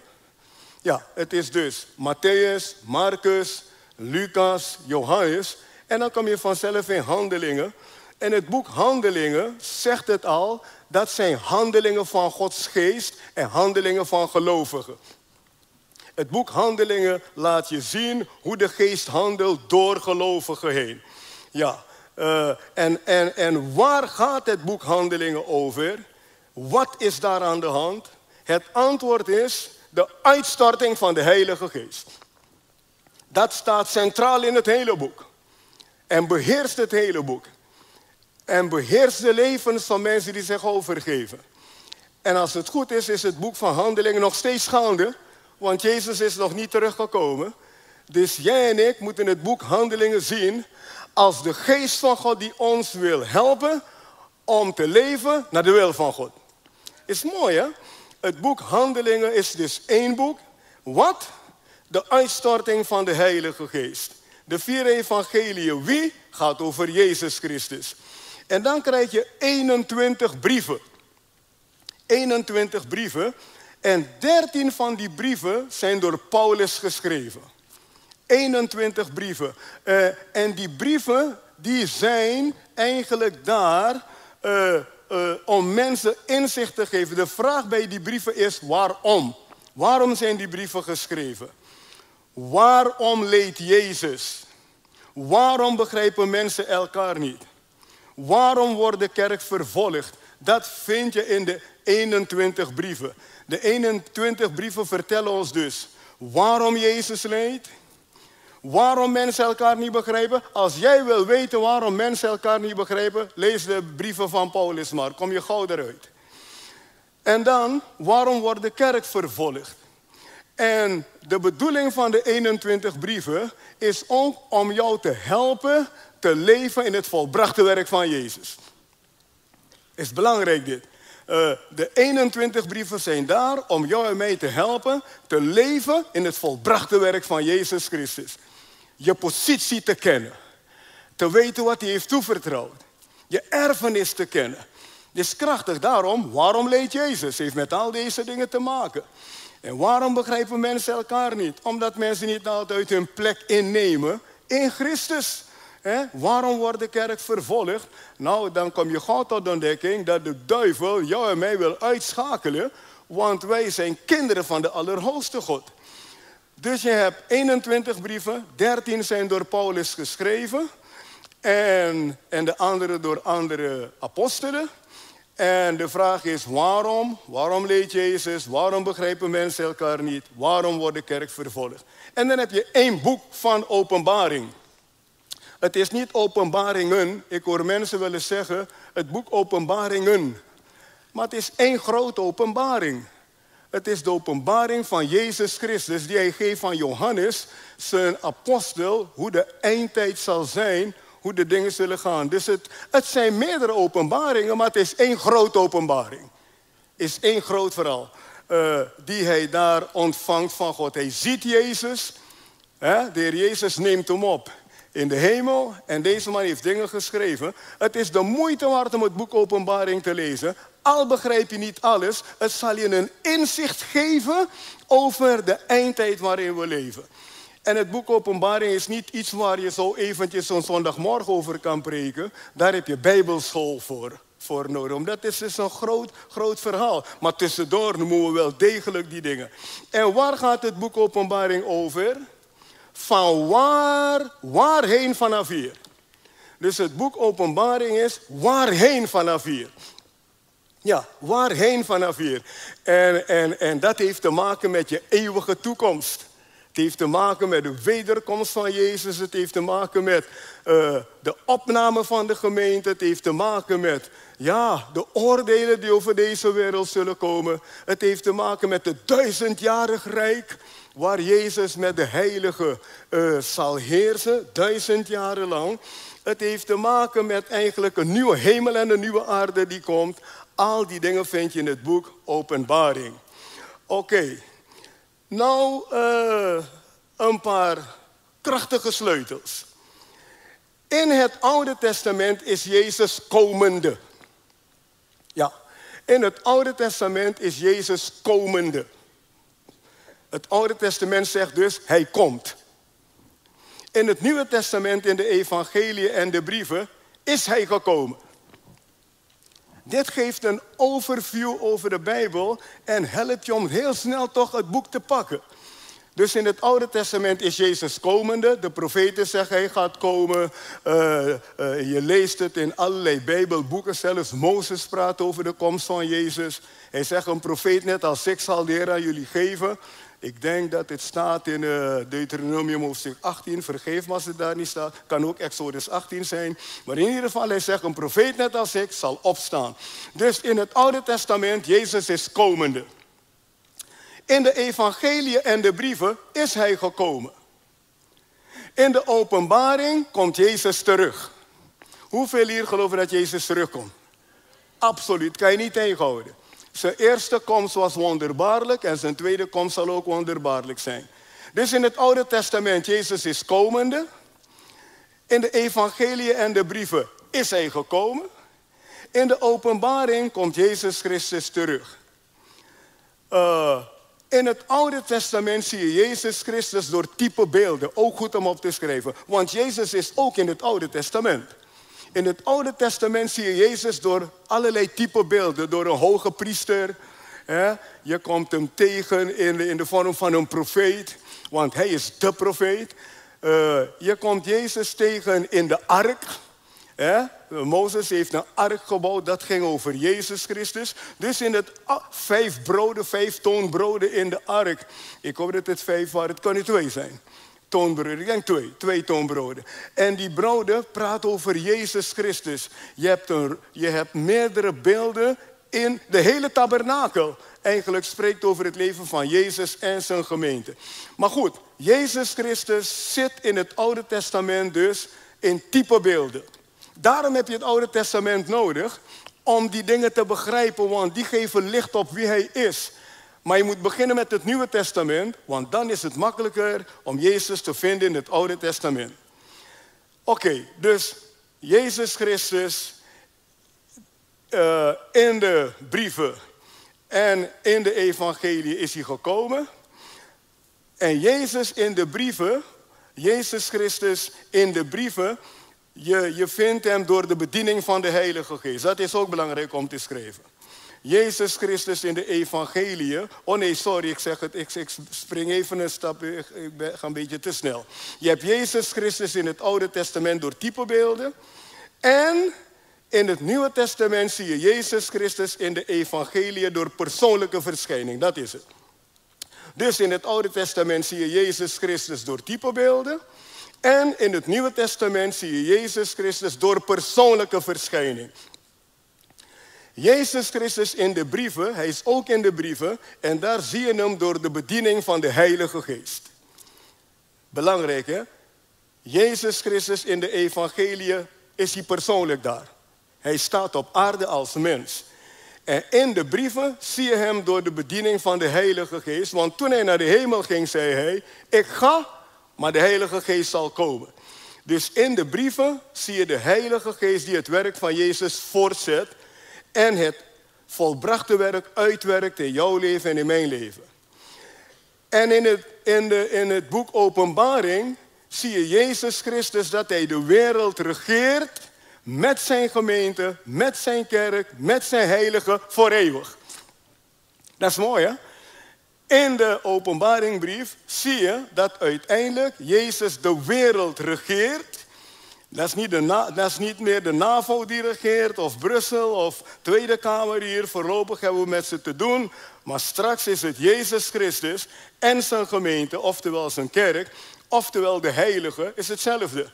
Ja, het is dus Matthäus, Marcus, Lucas, Johannes. En dan kom je vanzelf in Handelingen. En het boek Handelingen zegt het al, dat zijn handelingen van Gods geest en handelingen van gelovigen. Het boek Handelingen laat je zien hoe de geest handelt door gelovigen heen. Ja, uh, en, en, en waar gaat het boek Handelingen over? Wat is daar aan de hand? Het antwoord is de uitstorting van de Heilige Geest. Dat staat centraal in het hele boek. En beheerst het hele boek. En beheerst de levens van mensen die zich overgeven. En als het goed is, is het boek van Handelingen nog steeds gaande. Want Jezus is nog niet teruggekomen. Dus jij en ik moeten het boek Handelingen zien als de geest van God die ons wil helpen om te leven naar de wil van God. Is mooi hè? Het boek Handelingen is dus één boek. Wat? De uitstorting van de Heilige Geest. De vier evangeliën. Wie? Gaat over Jezus Christus. En dan krijg je 21 brieven. 21 brieven. En 13 van die brieven zijn door Paulus geschreven. 21 brieven. Uh, en die brieven die zijn eigenlijk daar uh, uh, om mensen inzicht te geven. De vraag bij die brieven is waarom? Waarom zijn die brieven geschreven? Waarom leed Jezus? Waarom begrijpen mensen elkaar niet? Waarom wordt de kerk vervolgd? Dat vind je in de 21 brieven. De 21 brieven vertellen ons dus waarom Jezus leed. Waarom mensen elkaar niet begrijpen? Als jij wil weten waarom mensen elkaar niet begrijpen, lees de brieven van Paulus maar. Kom je gauw eruit. En dan, waarom wordt de kerk vervolgd? En de bedoeling van de 21 brieven is ook om jou te helpen te leven in het volbrachte werk van Jezus. Is belangrijk dit. Uh, de 21 brieven zijn daar om jou en mij te helpen te leven in het volbrachte werk van Jezus Christus. Je positie te kennen. Te weten wat hij heeft toevertrouwd. Je erfenis te kennen. Is krachtig. Daarom, waarom leed Jezus? heeft met al deze dingen te maken. En waarom begrijpen mensen elkaar niet? Omdat mensen niet altijd hun plek innemen in Christus. Waarom wordt de kerk vervolgd? Nou, dan kom je gauw tot de ontdekking dat de duivel jou en mij wil uitschakelen, want wij zijn kinderen van de Allerhoogste God. Dus je hebt 21 brieven, 13 zijn door Paulus geschreven en, en de andere door andere apostelen. En de vraag is waarom? Waarom leed Jezus? Waarom begrijpen mensen elkaar niet? Waarom wordt de kerk vervolgd? En dan heb je één boek van openbaring. Het is niet openbaringen. Ik hoor mensen willen zeggen, het boek openbaringen. Maar het is één grote openbaring. Het is de openbaring van Jezus Christus die hij geeft van Johannes, zijn apostel, hoe de eindtijd zal zijn, hoe de dingen zullen gaan. Dus het, het zijn meerdere openbaringen, maar het is één grote openbaring. Is één groot verhaal uh, die hij daar ontvangt van God. Hij ziet Jezus, hè? de Heer Jezus neemt hem op in de hemel. En deze man heeft dingen geschreven. Het is de moeite waard om het boek Openbaring te lezen. Al begrijp je niet alles, het zal je een inzicht geven over de eindtijd waarin we leven. En het boek Openbaring is niet iets waar je zo eventjes zo'n zondagmorgen over kan preken. Daar heb je bijbelschool voor, voor nodig. Omdat is dus een groot, groot verhaal. Maar tussendoor noemen we wel degelijk die dingen. En waar gaat het boek Openbaring over? Van waar, waarheen vanaf hier. Dus het boek Openbaring is waarheen vanaf hier. Ja, waarheen vanaf hier. En, en, en dat heeft te maken met je eeuwige toekomst. Het heeft te maken met de wederkomst van Jezus. Het heeft te maken met uh, de opname van de gemeente. Het heeft te maken met ja, de oordelen die over deze wereld zullen komen. Het heeft te maken met het duizendjarig rijk. Waar Jezus met de heilige uh, zal heersen, duizend jaren lang. Het heeft te maken met eigenlijk een nieuwe hemel en een nieuwe aarde die komt. Al die dingen vind je in het boek Openbaring. Oké, nou uh, een paar krachtige sleutels. In het Oude Testament is Jezus komende. Ja, in het Oude Testament is Jezus komende. Het Oude Testament zegt dus, hij komt. In het Nieuwe Testament, in de evangelie en de brieven, is hij gekomen. Dit geeft een overview over de Bijbel en helpt je om heel snel toch het boek te pakken. Dus in het Oude Testament is Jezus komende. De profeten zeggen hij gaat komen. Uh, uh, je leest het in allerlei Bijbelboeken. Zelfs Mozes praat over de komst van Jezus. Hij zegt een profeet net als ik zal de aan jullie geven. Ik denk dat het staat in uh, Deuteronomium hoofdstuk 18. Vergeef me als het daar niet staat. Kan ook Exodus 18 zijn. Maar in ieder geval, hij zegt, een profeet net als ik zal opstaan. Dus in het Oude Testament, Jezus is komende. In de evangelie en de brieven is hij gekomen. In de openbaring komt Jezus terug. Hoeveel hier geloven dat Jezus terugkomt? Absoluut, kan je niet tegenhouden. Zijn eerste komst was wonderbaarlijk en zijn tweede komst zal ook wonderbaarlijk zijn. Dus in het Oude Testament, Jezus is komende. In de evangelie en de brieven is hij gekomen. In de openbaring komt Jezus Christus terug. Uh, in het Oude Testament zie je Jezus Christus door type beelden. Ook goed om op te schrijven. Want Jezus is ook in het Oude Testament. In het Oude Testament zie je Jezus door allerlei type beelden. Door een hoge priester. Hè? Je komt hem tegen in de, in de vorm van een profeet. Want hij is de profeet. Uh, je komt Jezus tegen in de ark. Hè? Mozes heeft een ark gebouwd, dat ging over Jezus Christus. Dus in het ah, vijf broden, vijf toonbroden in de ark. Ik hoop dat het vijf waren, het kan niet twee zijn. Ik denk twee, twee toonbroden. En die broden praten over Jezus Christus. Je hebt, je hebt meerdere beelden in de hele tabernakel. Eigenlijk spreekt over het leven van Jezus en zijn gemeente. Maar goed, Jezus Christus zit in het Oude Testament dus in typebeelden. Daarom heb je het Oude Testament nodig om die dingen te begrijpen, want die geven licht op wie hij is. Maar je moet beginnen met het Nieuwe Testament, want dan is het makkelijker om Jezus te vinden in het Oude Testament. Oké, dus Jezus Christus uh, in de brieven en in de evangelie is hij gekomen. En Jezus in de brieven, Jezus Christus in de brieven, je, je vindt hem door de bediening van de Heilige Geest. Dat is ook belangrijk om te schrijven. Jezus Christus in de evangelie. Oh nee, sorry, ik zeg het, ik, ik spring even een stap, ik, ben, ga een beetje te snel. Je hebt Jezus Christus in het Oude Testament door typebeelden. En in het Nieuwe Testament zie je Jezus Christus in de evangelie door persoonlijke verschijning. Dat is het. Dus in het Oude Testament zie je Jezus Christus door typebeelden. En in het Nieuwe Testament zie je Jezus Christus door persoonlijke verschijning. Jezus Christus in de brieven, hij is ook in de brieven, en daar zie je hem door de bediening van de Heilige Geest. Belangrijk hè? Jezus Christus in de evangelie is hij persoonlijk daar. Hij staat op aarde als mens. En in de brieven zie je hem door de bediening van de Heilige Geest. Want toen hij naar de hemel ging, zei hij: Ik ga maar de Heilige Geest zal komen. Dus in de brieven zie je de Heilige Geest die het werk van Jezus voortzet en het volbrachte werk uitwerkt in jouw leven en in mijn leven. En in het, in, de, in het boek Openbaring zie je Jezus Christus dat hij de wereld regeert met zijn gemeente, met zijn kerk, met zijn heiligen voor eeuwig. Dat is mooi hè? In de openbaringbrief zie je dat uiteindelijk Jezus de wereld regeert Dat is, niet de dat is niet meer de NAVO die regeert, of Brussel, of Tweede Kamer hier. Voorlopig hebben we met ze te doen. Maar straks is het Jezus Christus en zijn gemeente, oftewel zijn kerk, oftewel de heilige, is hetzelfde.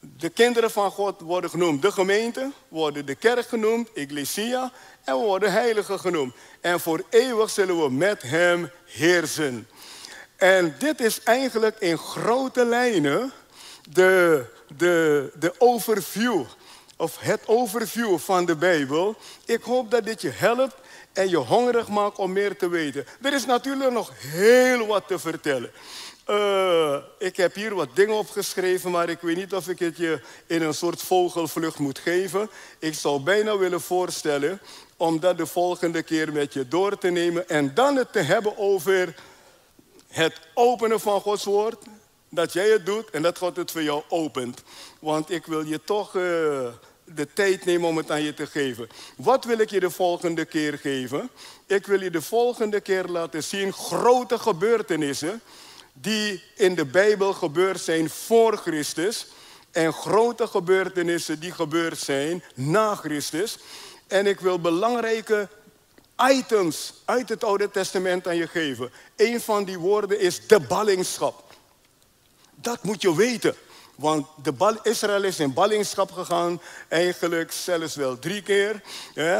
De kinderen van God worden genoemd de gemeente, worden de kerk genoemd, Ecclesia, en we worden heiligen genoemd. En voor eeuwig zullen we met hem heersen. En dit is eigenlijk in grote lijnen de, de, de overview, of het overview van de Bijbel. Ik hoop dat dit je helpt en je hongerig maakt om meer te weten. Er is natuurlijk nog heel wat te vertellen. Uh, ik heb hier wat dingen opgeschreven, maar ik weet niet of ik het je in een soort vogelvlucht moet geven. Ik zou bijna willen voorstellen om dat de volgende keer met je door te nemen en dan het te hebben over het openen van Gods woord. Dat jij het doet en dat God het voor jou opent. Want ik wil je toch uh, de tijd nemen om het aan je te geven. Wat wil ik je de volgende keer geven? Ik wil je de volgende keer laten zien grote gebeurtenissen die in de Bijbel gebeurd zijn voor Christus en grote gebeurtenissen die gebeurd zijn na Christus. En ik wil belangrijke items uit het Oude Testament aan je geven. Een van die woorden is de ballingschap. Dat moet je weten. Want de Israël is in ballingschap gegaan, eigenlijk zelfs wel drie keer. Eh,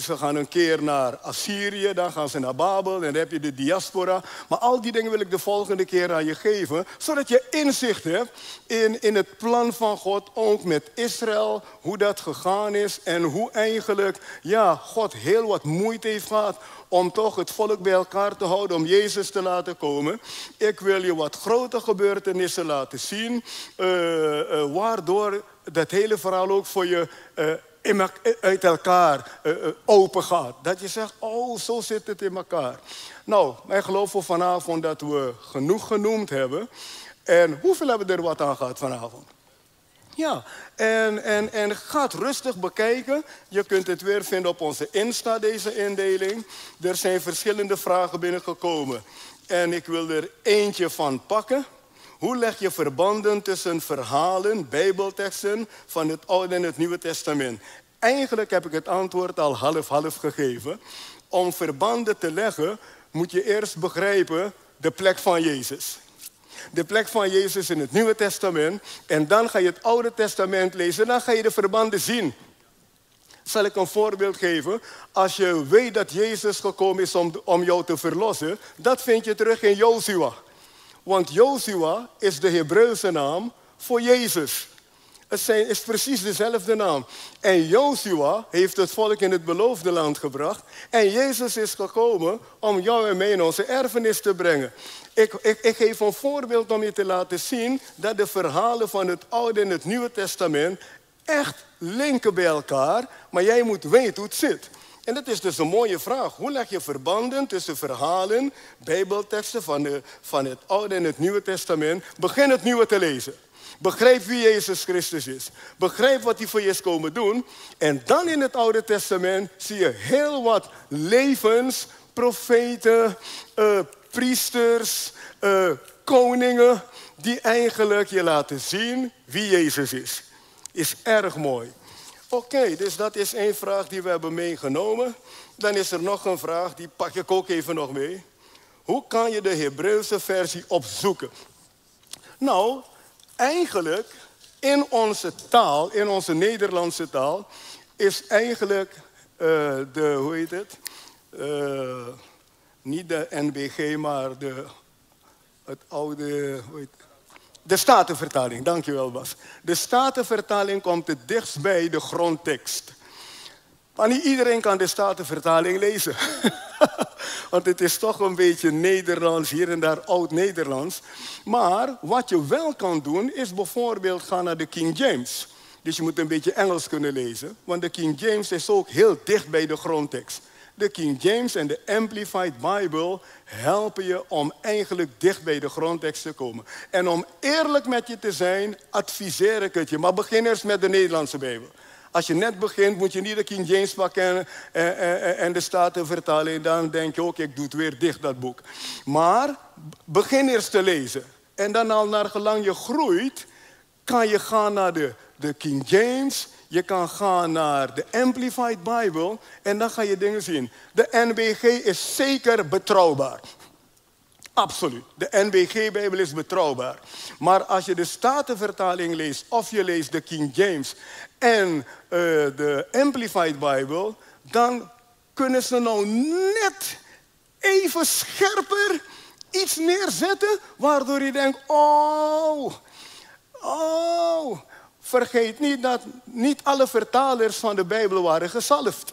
ze gaan een keer naar Assyrië, dan gaan ze naar Babel en dan heb je de diaspora. Maar al die dingen wil ik de volgende keer aan je geven, zodat je inzicht hebt in, in het plan van God, ook met Israël, hoe dat gegaan is en hoe eigenlijk ja, God heel wat moeite heeft gehad om toch het volk bij elkaar te houden, om Jezus te laten komen. Ik wil je wat grote gebeurtenissen laten zien, uh, uh, waardoor dat hele verhaal ook voor je uh, uit elkaar open gaat. Dat je zegt, oh, zo zit het in elkaar. Nou, wij geloven vanavond dat we genoeg genoemd hebben. En hoeveel hebben er wat aan gehad vanavond? Ja, en, en, en ga het rustig bekijken. Je kunt het weer vinden op onze Insta, deze indeling. Er zijn verschillende vragen binnengekomen. En ik wil er eentje van pakken. Hoe leg je verbanden tussen verhalen, bijbelteksten van het Oude en het Nieuwe Testament? Eigenlijk heb ik het antwoord al half-half gegeven. Om verbanden te leggen moet je eerst begrijpen de plek van Jezus de plek van Jezus in het Nieuwe Testament. En dan ga je het Oude Testament lezen. Dan ga je de verbanden zien. Zal ik een voorbeeld geven? Als je weet dat Jezus gekomen is om, om jou te verlossen, dat vind je terug in Joshua. Want Joshua is de Hebreeuwse naam voor Jezus. Het is precies dezelfde naam. En Joshua heeft het volk in het beloofde land gebracht. En Jezus is gekomen om jou en mij in onze erfenis te brengen. Ik, ik, ik geef een voorbeeld om je te laten zien dat de verhalen van het Oude en het Nieuwe Testament echt linken bij elkaar. Maar jij moet weten hoe het zit. En dat is dus een mooie vraag. Hoe leg je verbanden tussen verhalen, bijbelteksten van, de, van het Oude en het Nieuwe Testament? Begin het Nieuwe te lezen. Begrijp wie Jezus Christus is. Begrijp wat hij voor je is komen doen. En dan in het Oude Testament zie je heel wat levens, profeten, uh, priesters, uh, koningen, die eigenlijk je laten zien wie Jezus is. Is erg mooi. Oké, dus dat is één vraag die we hebben meegenomen. Dan is er nog een vraag, die pak ik ook even nog mee. Hoe kan je de Hebreeuwse versie opzoeken? Nou, eigenlijk in onze taal, in onze Nederlandse taal, is eigenlijk uh, de, hoe heet het? Uh, niet de NBG, maar de, het oude, hoe heet de Statenvertaling, dankjewel Bas. De Statenvertaling komt het dichtst bij de grondtekst. Maar niet iedereen kan de Statenvertaling lezen. Want het is toch een beetje Nederlands, hier en daar oud-Nederlands. Maar wat je wel kan doen, is bijvoorbeeld gaan naar de King James. Dus je moet een beetje Engels kunnen lezen. Want de King James is ook heel dicht bij de grondtekst. De King James en de Amplified Bible helpen je om eigenlijk dicht bij de grondtekst te komen. En om eerlijk met je te zijn, adviseer ik het je. Maar begin eerst met de Nederlandse Bijbel. Als je net begint, moet je niet de King James pakken en, en de Staten vertalen. Dan denk je ook, ik doe het weer dicht, dat boek. Maar begin eerst te lezen. En dan al naar gelang je groeit, kan je gaan naar de, de King James. Je kan gaan naar de Amplified Bible. En dan ga je dingen zien. De NBG is zeker betrouwbaar. Absoluut. De NBG-bijbel is betrouwbaar. Maar als je de Statenvertaling leest of je leest de King James en uh, de Amplified Bible, dan kunnen ze nou net even scherper iets neerzetten, waardoor je denkt, oh, oh. Vergeet niet dat niet alle vertalers van de Bijbel waren gezalfd.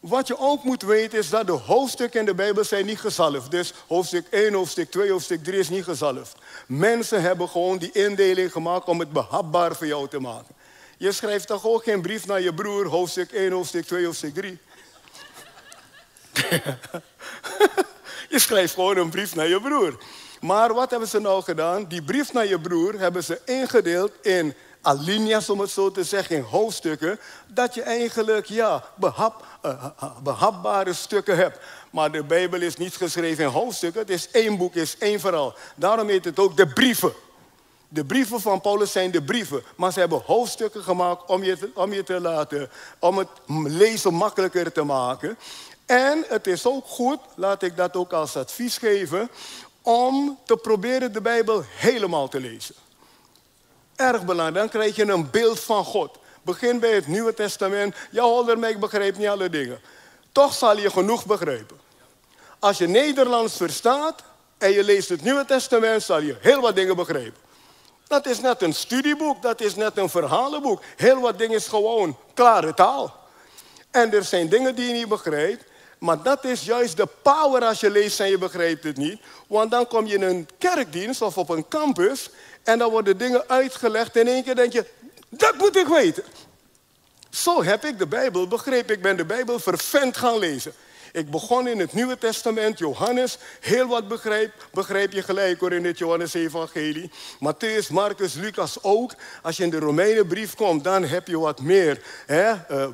Wat je ook moet weten is dat de hoofdstukken in de Bijbel zijn niet gezalfd. Dus hoofdstuk 1, hoofdstuk 2, hoofdstuk 3 is niet gezalfd. Mensen hebben gewoon die indeling gemaakt om het behapbaar voor jou te maken. Je schrijft toch ook geen brief naar je broer, hoofdstuk 1, hoofdstuk 2, hoofdstuk 3? je schrijft gewoon een brief naar je broer. Maar wat hebben ze nou gedaan? Die brief naar je broer hebben ze ingedeeld in alinea's, om het zo te zeggen, in hoofdstukken, dat je eigenlijk ja, behap, uh, behapbare stukken hebt. Maar de Bijbel is niet geschreven in hoofdstukken, het is één boek, is één verhaal. Daarom heet het ook de brieven. De brieven van Paulus zijn de brieven, maar ze hebben hoofdstukken gemaakt om je om je te laten, om het lezen makkelijker te maken. En het is ook goed, laat ik dat ook als advies geven, om te proberen de Bijbel helemaal te lezen. Erg belangrijk, dan krijg je een beeld van God. Begin bij het Nieuwe Testament. Ja, ik begrijp niet alle dingen. Toch zal je genoeg begrijpen. Als je Nederlands verstaat en je leest het Nieuwe Testament, zal je heel wat dingen begrijpen. Dat is net een studieboek, dat is net een verhalenboek. Heel wat dingen is gewoon klare taal. En er zijn dingen die je niet begrijpt. Maar dat is juist de power als je leest en je begrijpt het niet. Want dan kom je in een kerkdienst of op een campus en dan worden dingen uitgelegd. En in één keer denk je, dat moet ik weten. Zo heb ik de Bijbel begrepen. Ik ben de Bijbel vervent gaan lezen. Ik begon in het Nieuwe Testament, Johannes, heel wat begrijp, begrijp je gelijk hoor in het Johannes-evangelie. Matthäus, Marcus, Lucas ook. Als je in de Romeinenbrief komt, dan heb je wat meer hè, uh,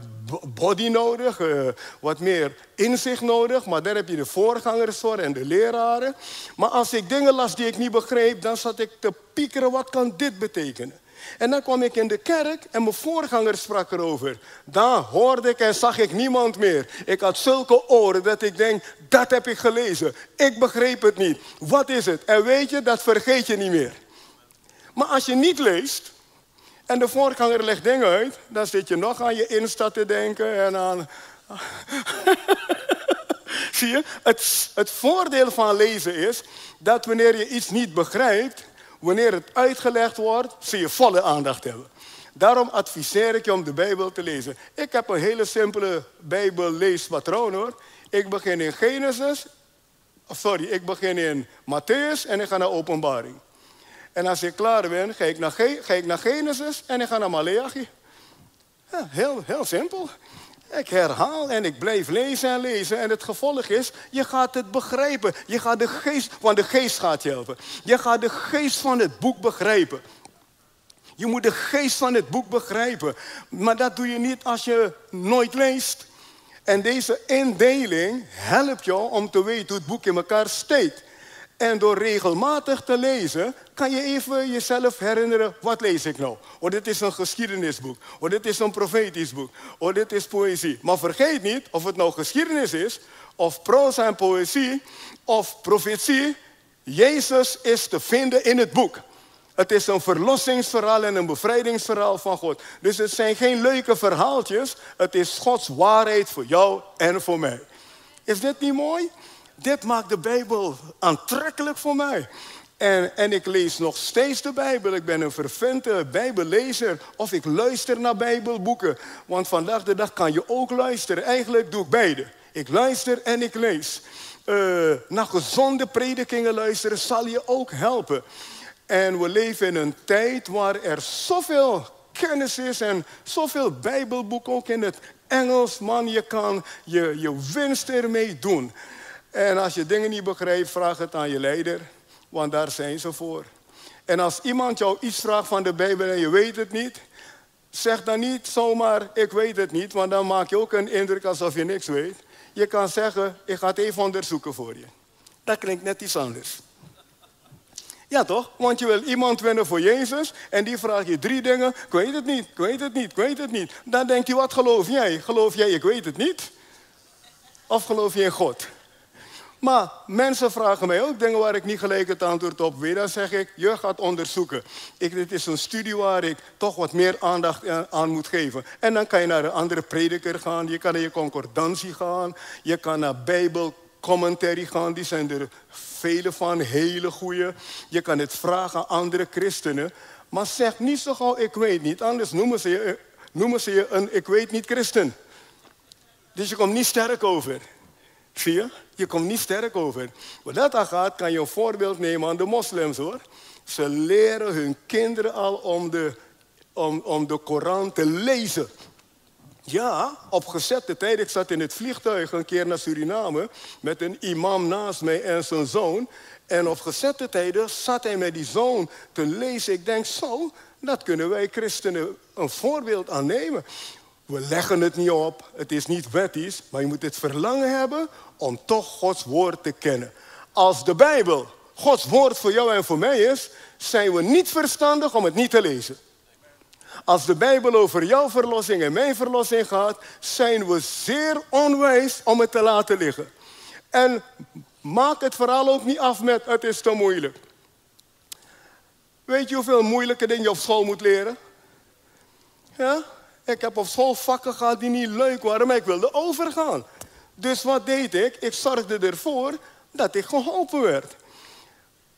body nodig, uh, wat meer inzicht nodig. Maar daar heb je de voorgangers voor en de leraren. Maar als ik dingen las die ik niet begreep, dan zat ik te piekeren, wat kan dit betekenen? En dan kwam ik in de kerk en mijn voorganger sprak erover. Daar hoorde ik en zag ik niemand meer. Ik had zulke oren dat ik denk, dat heb ik gelezen. Ik begreep het niet. Wat is het? En weet je, dat vergeet je niet meer. Maar als je niet leest en de voorganger legt dingen uit, dan zit je nog aan je Insta te denken en aan. Zie je? Het, het voordeel van lezen is dat wanneer je iets niet begrijpt, wanneer het uitgelegd wordt, zul je volle aandacht hebben. Daarom adviseer ik je om de Bijbel te lezen. Ik heb een hele simpele Bijbelleespatroon hoor. Ik begin in Genesis, sorry, ik begin in Matthäus en ik ga naar Openbaring. En als ik klaar ben, ga ik naar, ga ik naar Genesis en ik ga naar Maleachi. Ja, heel, heel simpel. Ik herhaal en ik blijf lezen en lezen. En het gevolg is, je gaat het begrijpen. Je gaat de geest, want de geest gaat je helpen. Je gaat de geest van het boek begrijpen. Je moet de geest van het boek begrijpen. Maar dat doe je niet als je nooit leest. En deze indeling helpt jou om te weten hoe het boek in elkaar steekt. En door regelmatig te lezen, kan je even jezelf herinneren, wat lees ik nou? Oh, dit is een geschiedenisboek. Oh, dit is een profetisch boek. Oh, dit is poëzie. Maar vergeet niet, of het nou geschiedenis is, of proza en poëzie, of profetie, Jezus is te vinden in het boek. Het is een verlossingsverhaal en een bevrijdingsverhaal van God. Dus het zijn geen leuke verhaaltjes. Het is Gods waarheid voor jou en voor mij. Is dit niet mooi? Dit maakt de Bijbel aantrekkelijk voor mij. En, en ik lees nog steeds de Bijbel. Ik ben een vervente Bijbellezer. Of ik luister naar Bijbelboeken. Want vandaag de dag kan je ook luisteren. Eigenlijk doe ik beide. Ik luister en ik lees. Uh, naar gezonde predikingen luisteren zal je ook helpen. En we leven in een tijd waar er zoveel kennis is en zoveel Bijbelboeken ook in het Engels. Man, je kan je, je winst ermee doen. En als je dingen niet begrijpt, vraag het aan je leider, want daar zijn ze voor. En als iemand jou iets vraagt van de Bijbel en je weet het niet, zeg dan niet zomaar, ik weet het niet, want dan maak je ook een indruk alsof je niks weet. Je kan zeggen, ik ga het even onderzoeken voor je. Dat klinkt net iets anders. Ja toch? Want je wil iemand winnen voor Jezus en die vraagt je drie dingen. Ik weet het niet, ik weet het niet, ik weet het niet. Dan denk je, wat geloof jij? Geloof jij, ik weet het niet? Of geloof je in God? Maar mensen vragen mij ook dingen waar ik niet gelijk het antwoord op weet. Dan zeg ik, je gaat onderzoeken. Ik, dit is een studie waar ik toch wat meer aandacht aan moet geven. En dan kan je naar een andere prediker gaan. Je kan naar je concordantie gaan. Je kan naar Bijbelcommentary gaan. Die zijn er vele van, hele goede. Je kan het vragen aan andere christenen. Maar zeg niet zo gauw, ik weet niet. Anders noemen ze je, noemen ze je een ik weet niet christen. Dus je komt niet sterk over. Zie je? Je komt niet sterk over. Wat dat dan gaat, kan je een voorbeeld nemen aan de moslims hoor. Ze leren hun kinderen al om de, om, om de Koran te lezen. Ja, op gezette tijd. Ik zat in het vliegtuig een keer naar Suriname met een imam naast mij en zijn zoon. En op gezette tijden zat hij met die zoon te lezen. Ik denk, zo, dat kunnen wij christenen een voorbeeld aan nemen. We leggen het niet op, het is niet wettisch, maar je moet het verlangen hebben om toch Gods woord te kennen. Als de Bijbel Gods woord voor jou en voor mij is, zijn we niet verstandig om het niet te lezen. Als de Bijbel over jouw verlossing en mijn verlossing gaat, zijn we zeer onwijs om het te laten liggen. En maak het vooral ook niet af met het is te moeilijk. Weet je hoeveel moeilijke dingen je op school moet leren? Ja? Ik heb op school vakken gehad die niet leuk waren, maar ik wilde overgaan. Dus wat deed ik? Ik zorgde ervoor dat ik geholpen werd.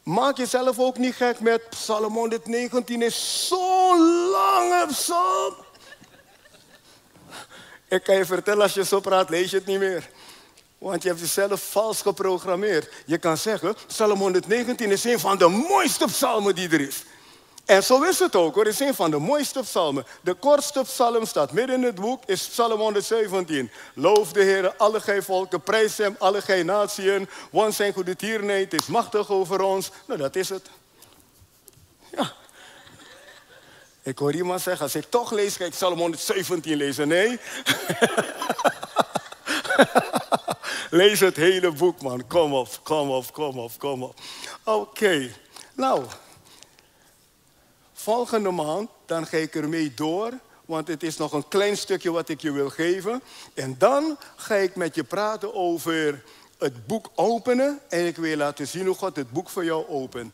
Maak jezelf ook niet gek met Psalm 119 is zo'n lange psalm. Ik kan je vertellen, als je zo praat, lees je het niet meer. Want je hebt jezelf vals geprogrammeerd. Je kan zeggen, Psalm 119 is een van de mooiste psalmen die er is. En zo is het ook hoor. Het is een van de mooiste psalmen. De kortste psalm staat midden in het boek, is psalm 117. Loof de Heer, alle gij volken, prijs hem, alle gij natieën. Want zijn goede tierenheid is machtig over ons. Nou, dat is het. Ja. Ik hoor iemand zeggen, als ik toch lees, ga ik psalm 117 lezen. Nee. lees het hele boek, man. Kom op, kom op, kom op, kom op. Oké. Nou, volgende maand, dan ga ik ermee door. Want het is nog een klein stukje wat ik je wil geven. En dan ga ik met je praten over het boek openen. En ik wil laten zien hoe God het boek voor jou opent.